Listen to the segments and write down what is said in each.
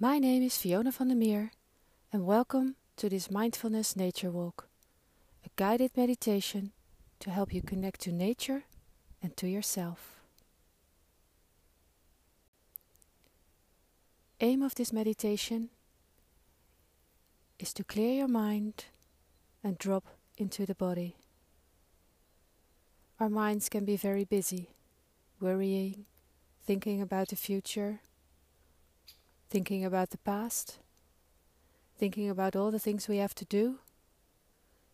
My name is Fiona van der Meer, and welcome to this Mindfulness Nature Walk, a guided meditation to help you connect to nature and to yourself. Aim of this meditation is to clear your mind and drop into the body. Our minds can be very busy, worrying, thinking about the future, thinking about the past, thinking about all the things we have to do,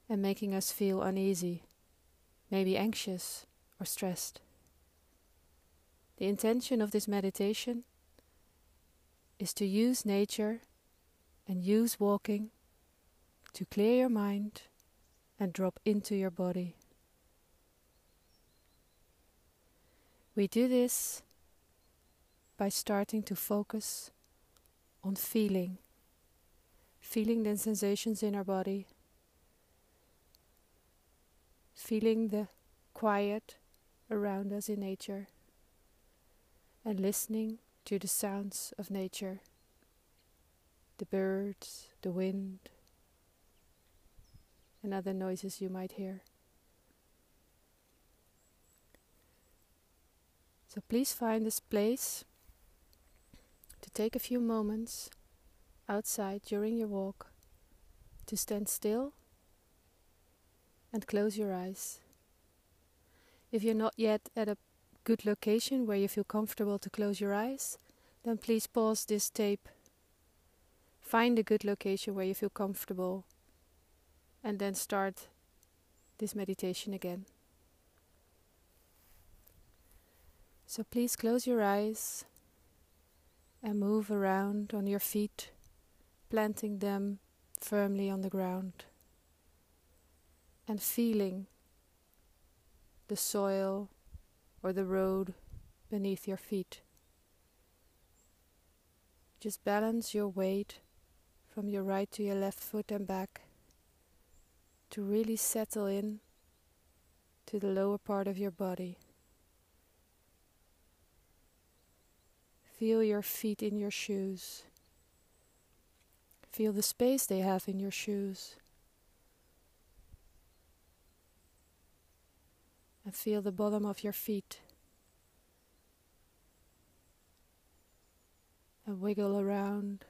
and making us feel uneasy, maybe anxious or stressed. The intention of this meditation is to use nature and use walking to clear your mind and drop into your body. We do this by starting to focus on feeling, feeling the sensations in our body, feeling the quiet around us in nature, and listening to the sounds of nature the birds, the wind, and other noises you might hear. So please find this place take a few moments outside during your walk to stand still and close your eyes. If you're not yet at a good location where you feel comfortable to close your eyes, then please pause this tape. Find a good location where you feel comfortable and then start this meditation again. So please close your eyes and move around on your feet, planting them firmly on the ground and feeling the soil or the road beneath your feet. Just balance your weight from your right to your left foot and back to really settle in to the lower part of your body. Feel your feet in your shoes. Feel the space they have in your shoes. And feel the bottom of your feet. And wiggle around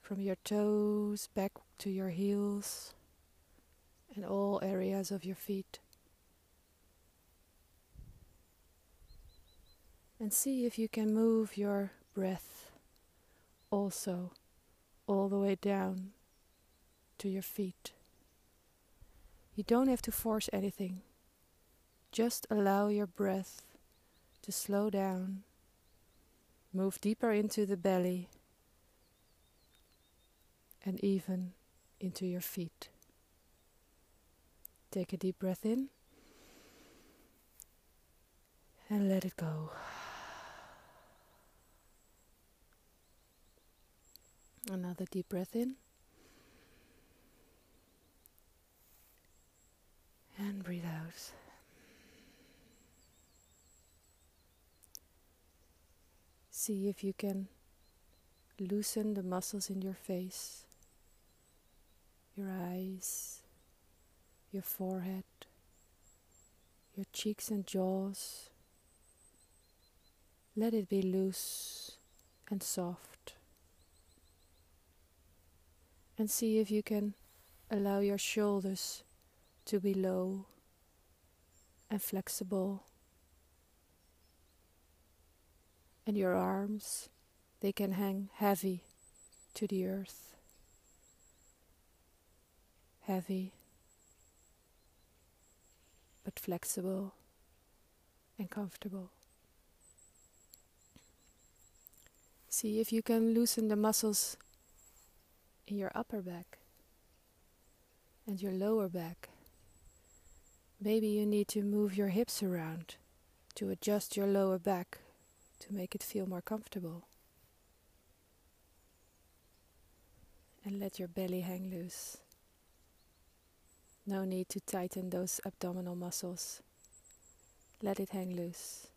from your toes back to your heels and all areas of your feet. And see if you can move your breath also all the way down to your feet. You don't have to force anything, just allow your breath to slow down, move deeper into the belly, and even into your feet. Take a deep breath in and let it go. Another deep breath in. And breathe out. See if you can loosen the muscles in your face, your eyes, your forehead, your cheeks and jaws. Let it be loose and soft and see if you can allow your shoulders to be low and flexible. And your arms they can hang heavy to the earth. Heavy but flexible and comfortable. See if you can loosen the muscles in your upper back and your lower back. Maybe you need to move your hips around to adjust your lower back to make it feel more comfortable. And let your belly hang loose. No need to tighten those abdominal muscles. Let it hang loose.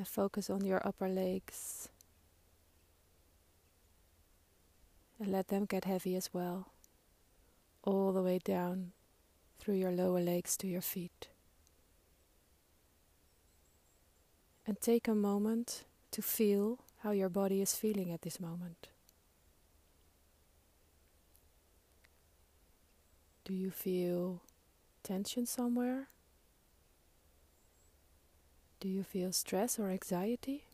And focus on your upper legs. And let them get heavy as well, all the way down through your lower legs to your feet. And take a moment to feel how your body is feeling at this moment. Do you feel tension somewhere? Do you feel stress or anxiety?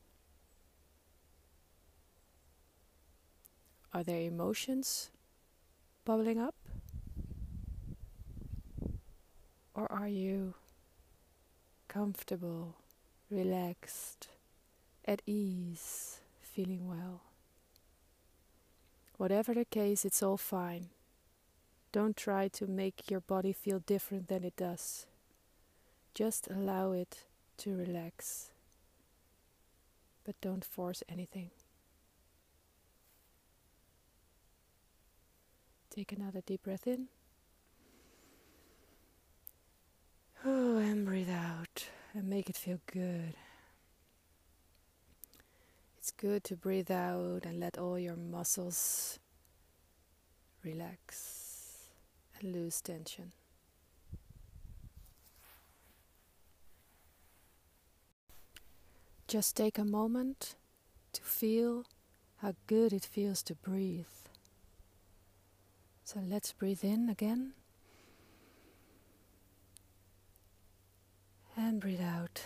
Are there emotions bubbling up? Or are you comfortable, relaxed, at ease, feeling well? Whatever the case, it's all fine. Don't try to make your body feel different than it does. Just allow it to relax. But don't force anything. Take another deep breath in. Oh, and breathe out and make it feel good. It's good to breathe out and let all your muscles relax and lose tension. Just take a moment to feel how good it feels to breathe. So let's breathe in again. And breathe out.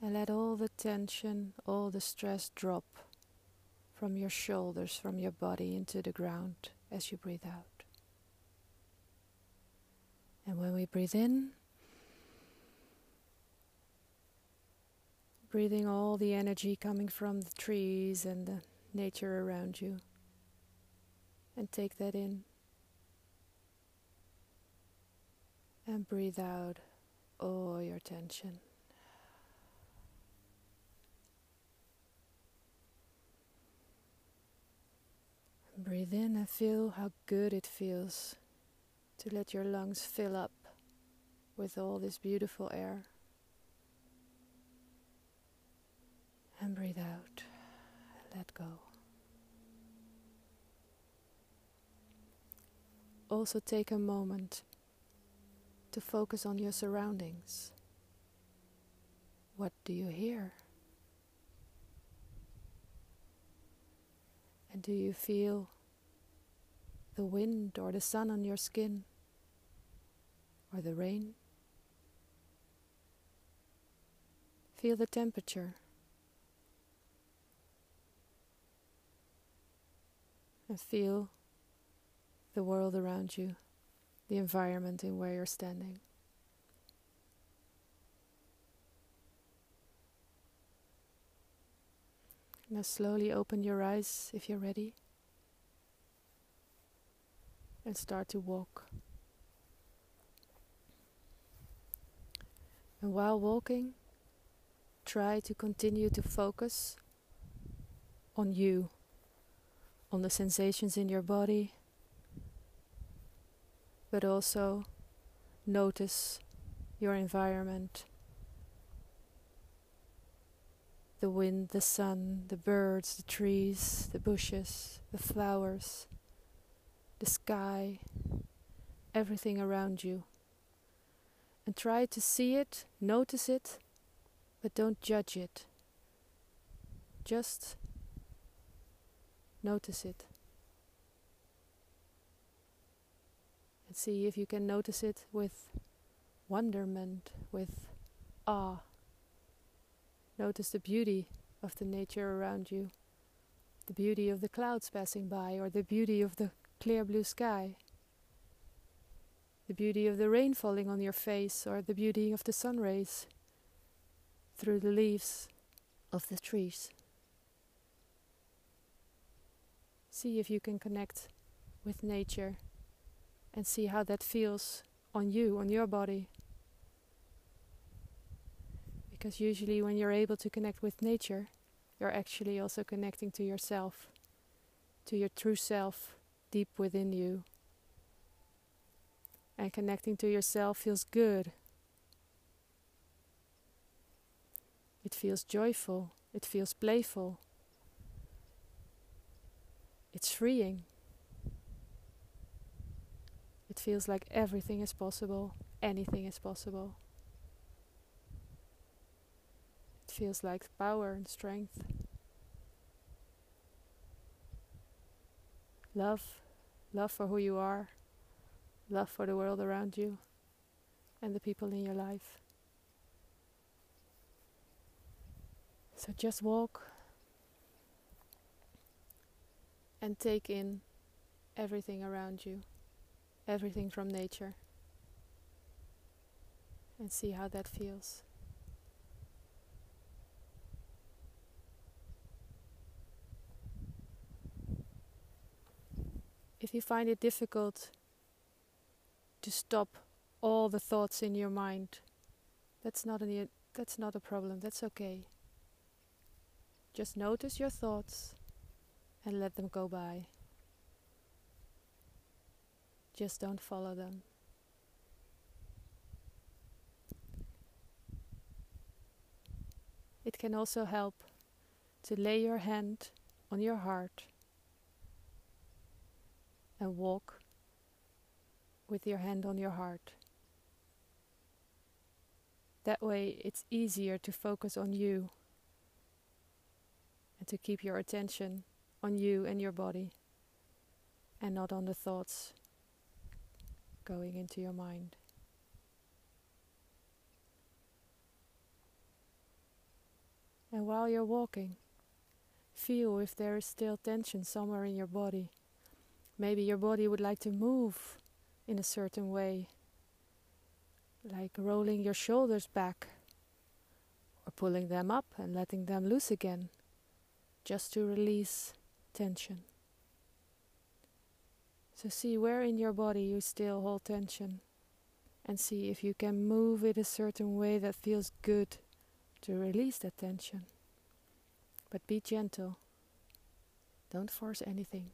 And let all the tension, all the stress drop from your shoulders, from your body into the ground as you breathe out. And when we breathe in, breathing all the energy coming from the trees and the nature around you. And take that in. And breathe out all your tension. Breathe in and feel how good it feels to let your lungs fill up with all this beautiful air. And breathe out. Let go. Also, take a moment to focus on your surroundings. What do you hear? And do you feel the wind or the sun on your skin or the rain? Feel the temperature. And feel the world around you, the environment in where you're standing. Now slowly open your eyes if you're ready and start to walk. And while walking, try to continue to focus on you on the sensations in your body, but also notice your environment the wind, the sun, the birds, the trees, the bushes, the flowers, the sky, everything around you. And try to see it, notice it, but don't judge it. Just Notice it. And see if you can notice it with wonderment, with awe. Notice the beauty of the nature around you, the beauty of the clouds passing by, or the beauty of the clear blue sky, the beauty of the rain falling on your face, or the beauty of the sun rays through the leaves of the trees. See if you can connect with nature and see how that feels on you, on your body. Because usually, when you're able to connect with nature, you're actually also connecting to yourself, to your true self deep within you. And connecting to yourself feels good. It feels joyful. It feels playful. It's freeing. It feels like everything is possible, anything is possible. It feels like power and strength. Love, love for who you are, love for the world around you, and the people in your life. So just walk and take in everything around you, everything from nature, and see how that feels. If you find it difficult to stop all the thoughts in your mind, that's not an, that's not a problem. That's okay. Just notice your thoughts and let them go by. Just don't follow them. It can also help to lay your hand on your heart and walk with your hand on your heart. That way, it's easier to focus on you and to keep your attention on you and your body and not on the thoughts going into your mind. And while you're walking, feel if there is still tension somewhere in your body. Maybe your body would like to move in a certain way, like rolling your shoulders back or pulling them up and letting them loose again just to release tension. So see where in your body you still hold tension and see if you can move it a certain way that feels good to release that tension. But be gentle. Don't force anything.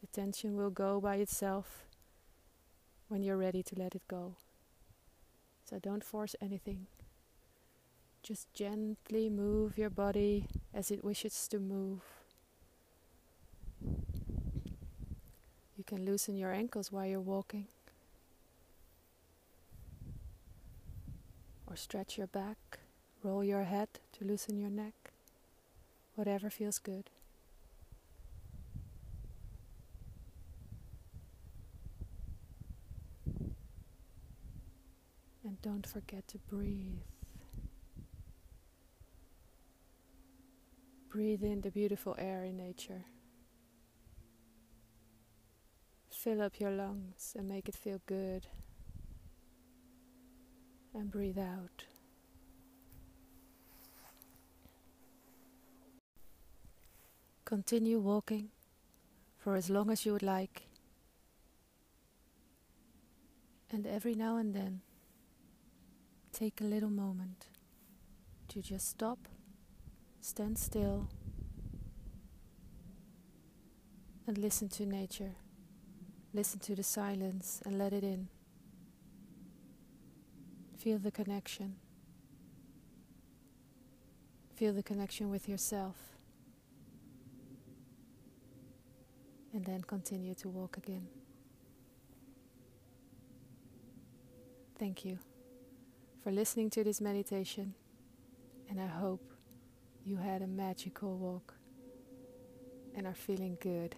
The tension will go by itself when you're ready to let it go. So don't force anything. Just gently move your body as it wishes to move. You can loosen your ankles while you're walking. Or stretch your back, roll your head to loosen your neck. Whatever feels good. And don't forget to breathe. Breathe in the beautiful air in nature. Fill up your lungs and make it feel good. And breathe out. Continue walking for as long as you would like. And every now and then, take a little moment to just stop Stand still and listen to nature. Listen to the silence and let it in. Feel the connection. Feel the connection with yourself. And then continue to walk again. Thank you for listening to this meditation, and I hope you had a magical walk and are feeling good.